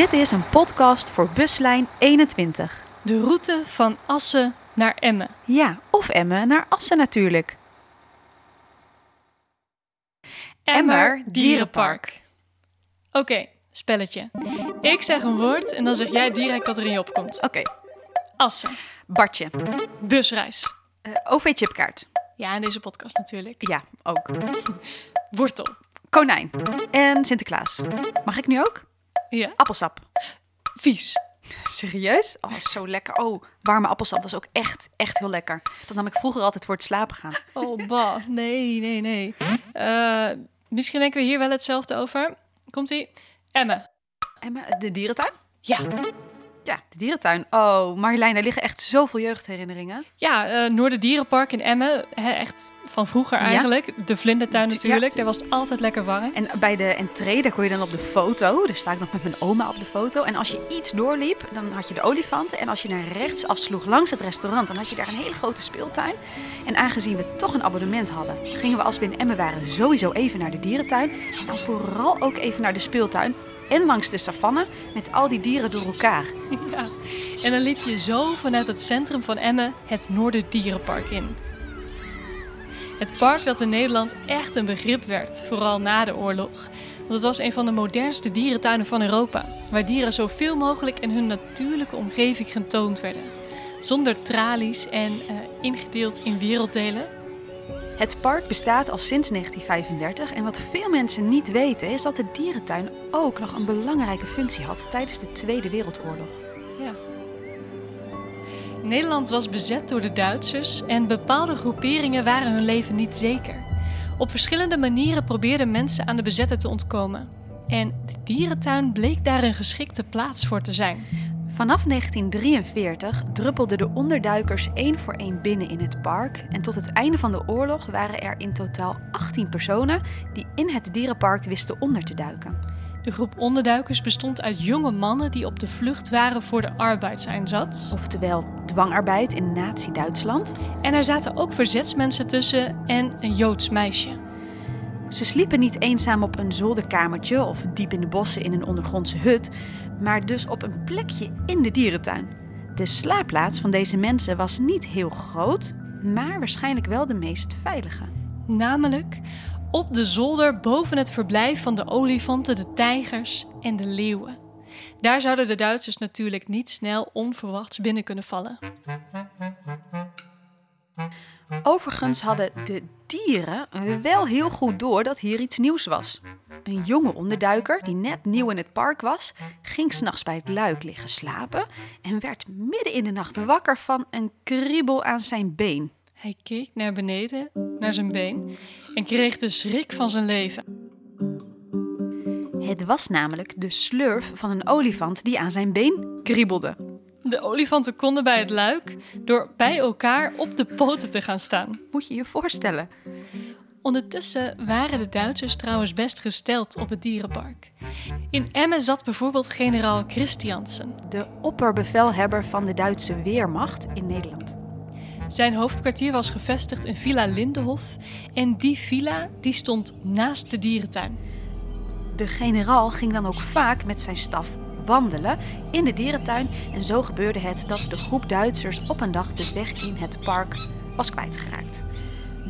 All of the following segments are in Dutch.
Dit is een podcast voor buslijn 21. De route van Assen naar Emmen. Ja, of Emmen naar Assen natuurlijk. Emmer Dierenpark. Oké, spelletje. Ik zeg een woord en dan zeg jij direct wat er in je opkomt. Oké, Assen. Bartje. Busreis. Eh, OV-chipkaart. Ja, in deze podcast natuurlijk. Ja, ook. Wortel. Konijn. En Sinterklaas. Mag ik nu ook? Ja. Appelsap. Vies. Serieus? Oh, zo lekker. Oh, warme appelsap was ook echt, echt heel lekker. Dat nam ik vroeger altijd voor het slapen gaan. Oh, bah. Nee, nee, nee. Eh, misschien denken we hier wel hetzelfde over. Komt-ie? Emmen. Emma, de dierentuin? Ja. Ja, de dierentuin. Oh, Marjolein, daar liggen echt zoveel jeugdherinneringen. Ja, eh Noorderdierenpark in Emmen. Echt van vroeger eigenlijk. De vlindertuin natuurlijk. Daar was het altijd lekker warm. En bij de entree, daar kon je dan op de foto. Daar sta ik nog met mijn oma op de foto. En als je iets doorliep, dan had je de olifanten. En als je naar rechts afsloeg langs het restaurant, dan had je daar een hele grote speeltuin. En aangezien we toch een abonnement hadden, gingen we als we in Emmen waren sowieso even naar de dierentuin. En dan vooral ook even naar de speeltuin. En langs de savanne met al die dieren door elkaar. Ja. En dan liep je zo vanuit het centrum van Emmen het Noorderdierenpark in. Het park dat in Nederland echt een begrip werd, vooral na de oorlog. Want het was een van de modernste dierentuinen van Europa, waar dieren zoveel mogelijk in hun natuurlijke omgeving getoond werden. Zonder tralies en eh, ingedeeld in werelddelen. Het park bestaat al sinds 1935 en wat veel mensen niet weten is dat de dierentuin ook nog een belangrijke functie had tijdens de Tweede Wereldoorlog. Ja. Nederland was bezet door de Duitsers en bepaalde groeperingen waren hun leven niet zeker. Op verschillende manieren probeerden mensen aan de bezetter te ontkomen. En de dierentuin bleek daar een geschikte plaats voor te zijn. Vanaf 1943 druppelden de onderduikers één voor één binnen in het park en tot het einde van de oorlog waren er in totaal 18 personen die in het dierenpark wisten onder te duiken. De groep onderduikers bestond uit jonge mannen die op de vlucht waren voor de arbeidseinsatz. Oftewel dwangarbeid in Nazi-Duitsland. En er zaten ook verzetsmensen tussen en een Joods meisje. Ze sliepen niet eenzaam op een zolderkamertje of diep in de bossen in een ondergrondse hut, maar dus op een plekje in de dierentuin. De slaapplaats van deze mensen was niet heel groot, maar waarschijnlijk wel de meest veilige. Namelijk op de zolder boven het verblijf van de olifanten, de tijgers en de leeuwen. Daar zouden de Duitsers natuurlijk niet snel onverwachts binnen kunnen vallen. Overigens hadden de dieren wel heel goed door dat hier iets nieuws was. Een jonge onderduiker, die net nieuw in het park was, ging s'nachts bij het luik liggen slapen en werd midden in de nacht wakker van een kriebel aan zijn been. Hij keek naar beneden, naar zijn been, en kreeg de schrik van zijn leven. Het was namelijk de slurf van een olifant die aan zijn been kriebelde. De olifanten konden bij het luik door bij elkaar op de poten te gaan staan. Moet je je voorstellen. Ondertussen waren de Duitsers trouwens best gesteld op het dierenpark. In Emmen zat bijvoorbeeld generaal Christiansen. De opperbevelhebber van de Duitse Weermacht in Nederland. Zijn hoofdkwartier was gevestigd in Villa Lindenhof en die villa die stond naast de dierentuin. De generaal ging dan ook vaak met zijn staf wandelen in de dierentuin en zo gebeurde het dat de groep Duitsers op een dag de weg in het park was kwijtgeraakt.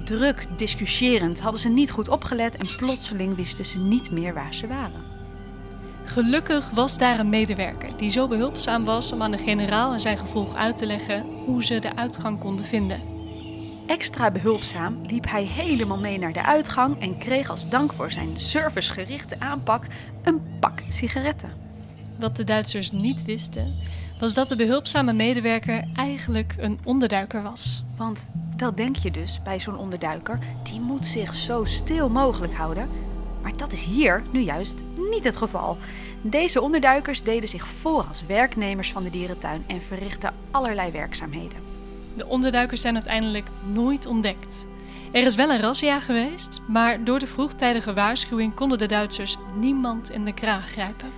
Druk discussiërend hadden ze niet goed opgelet en plotseling wisten ze niet meer waar ze waren. Gelukkig was daar een medewerker die zo behulpzaam was om aan de generaal en zijn gevolg uit te leggen hoe ze de uitgang konden vinden. Extra behulpzaam liep hij helemaal mee naar de uitgang en kreeg als dank voor zijn servicegerichte aanpak een pak sigaretten. Wat de Duitsers niet wisten, was dat de behulpzame medewerker eigenlijk een onderduiker was. Want dat denk je dus bij zo'n onderduiker, die moet zich zo stil mogelijk houden. Maar dat is hier nu juist niet het geval. Deze onderduikers deden zich voor als werknemers van de dierentuin en verrichtten allerlei werkzaamheden. De onderduikers zijn uiteindelijk nooit ontdekt. Er is wel een razzia geweest, maar door de vroegtijdige waarschuwing konden de Duitsers niemand in de kraag grijpen.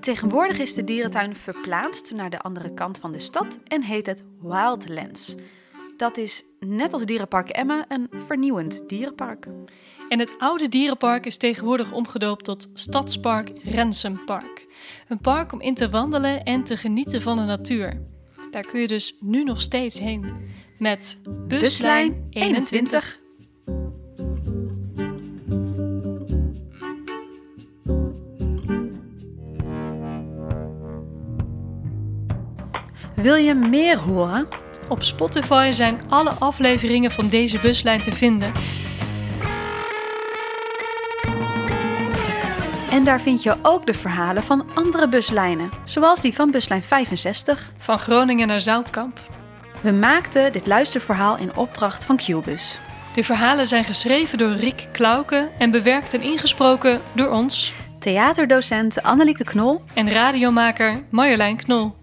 Tegenwoordig is de dierentuin verplaatst naar de andere kant van de stad en heet het Wildlands. Dat is net als Dierenpark Emmen een vernieuwend dierenpark. En het oude dierenpark is tegenwoordig omgedoopt tot Stadspark Rensenpark. Een park om in te wandelen en te genieten van de natuur. Daar kun je dus nu nog steeds heen. Met buslijn 21. Wil je meer horen? Op Spotify zijn alle afleveringen van deze buslijn te vinden. En daar vind je ook de verhalen van andere buslijnen, zoals die van buslijn 65. Van Groningen naar Zoutkamp. We maakten dit luisterverhaal in opdracht van Qbus. De verhalen zijn geschreven door Rick Klauke en bewerkt en ingesproken door ons Theaterdocent Annelieke Knol en radiomaker Marjolein Knol.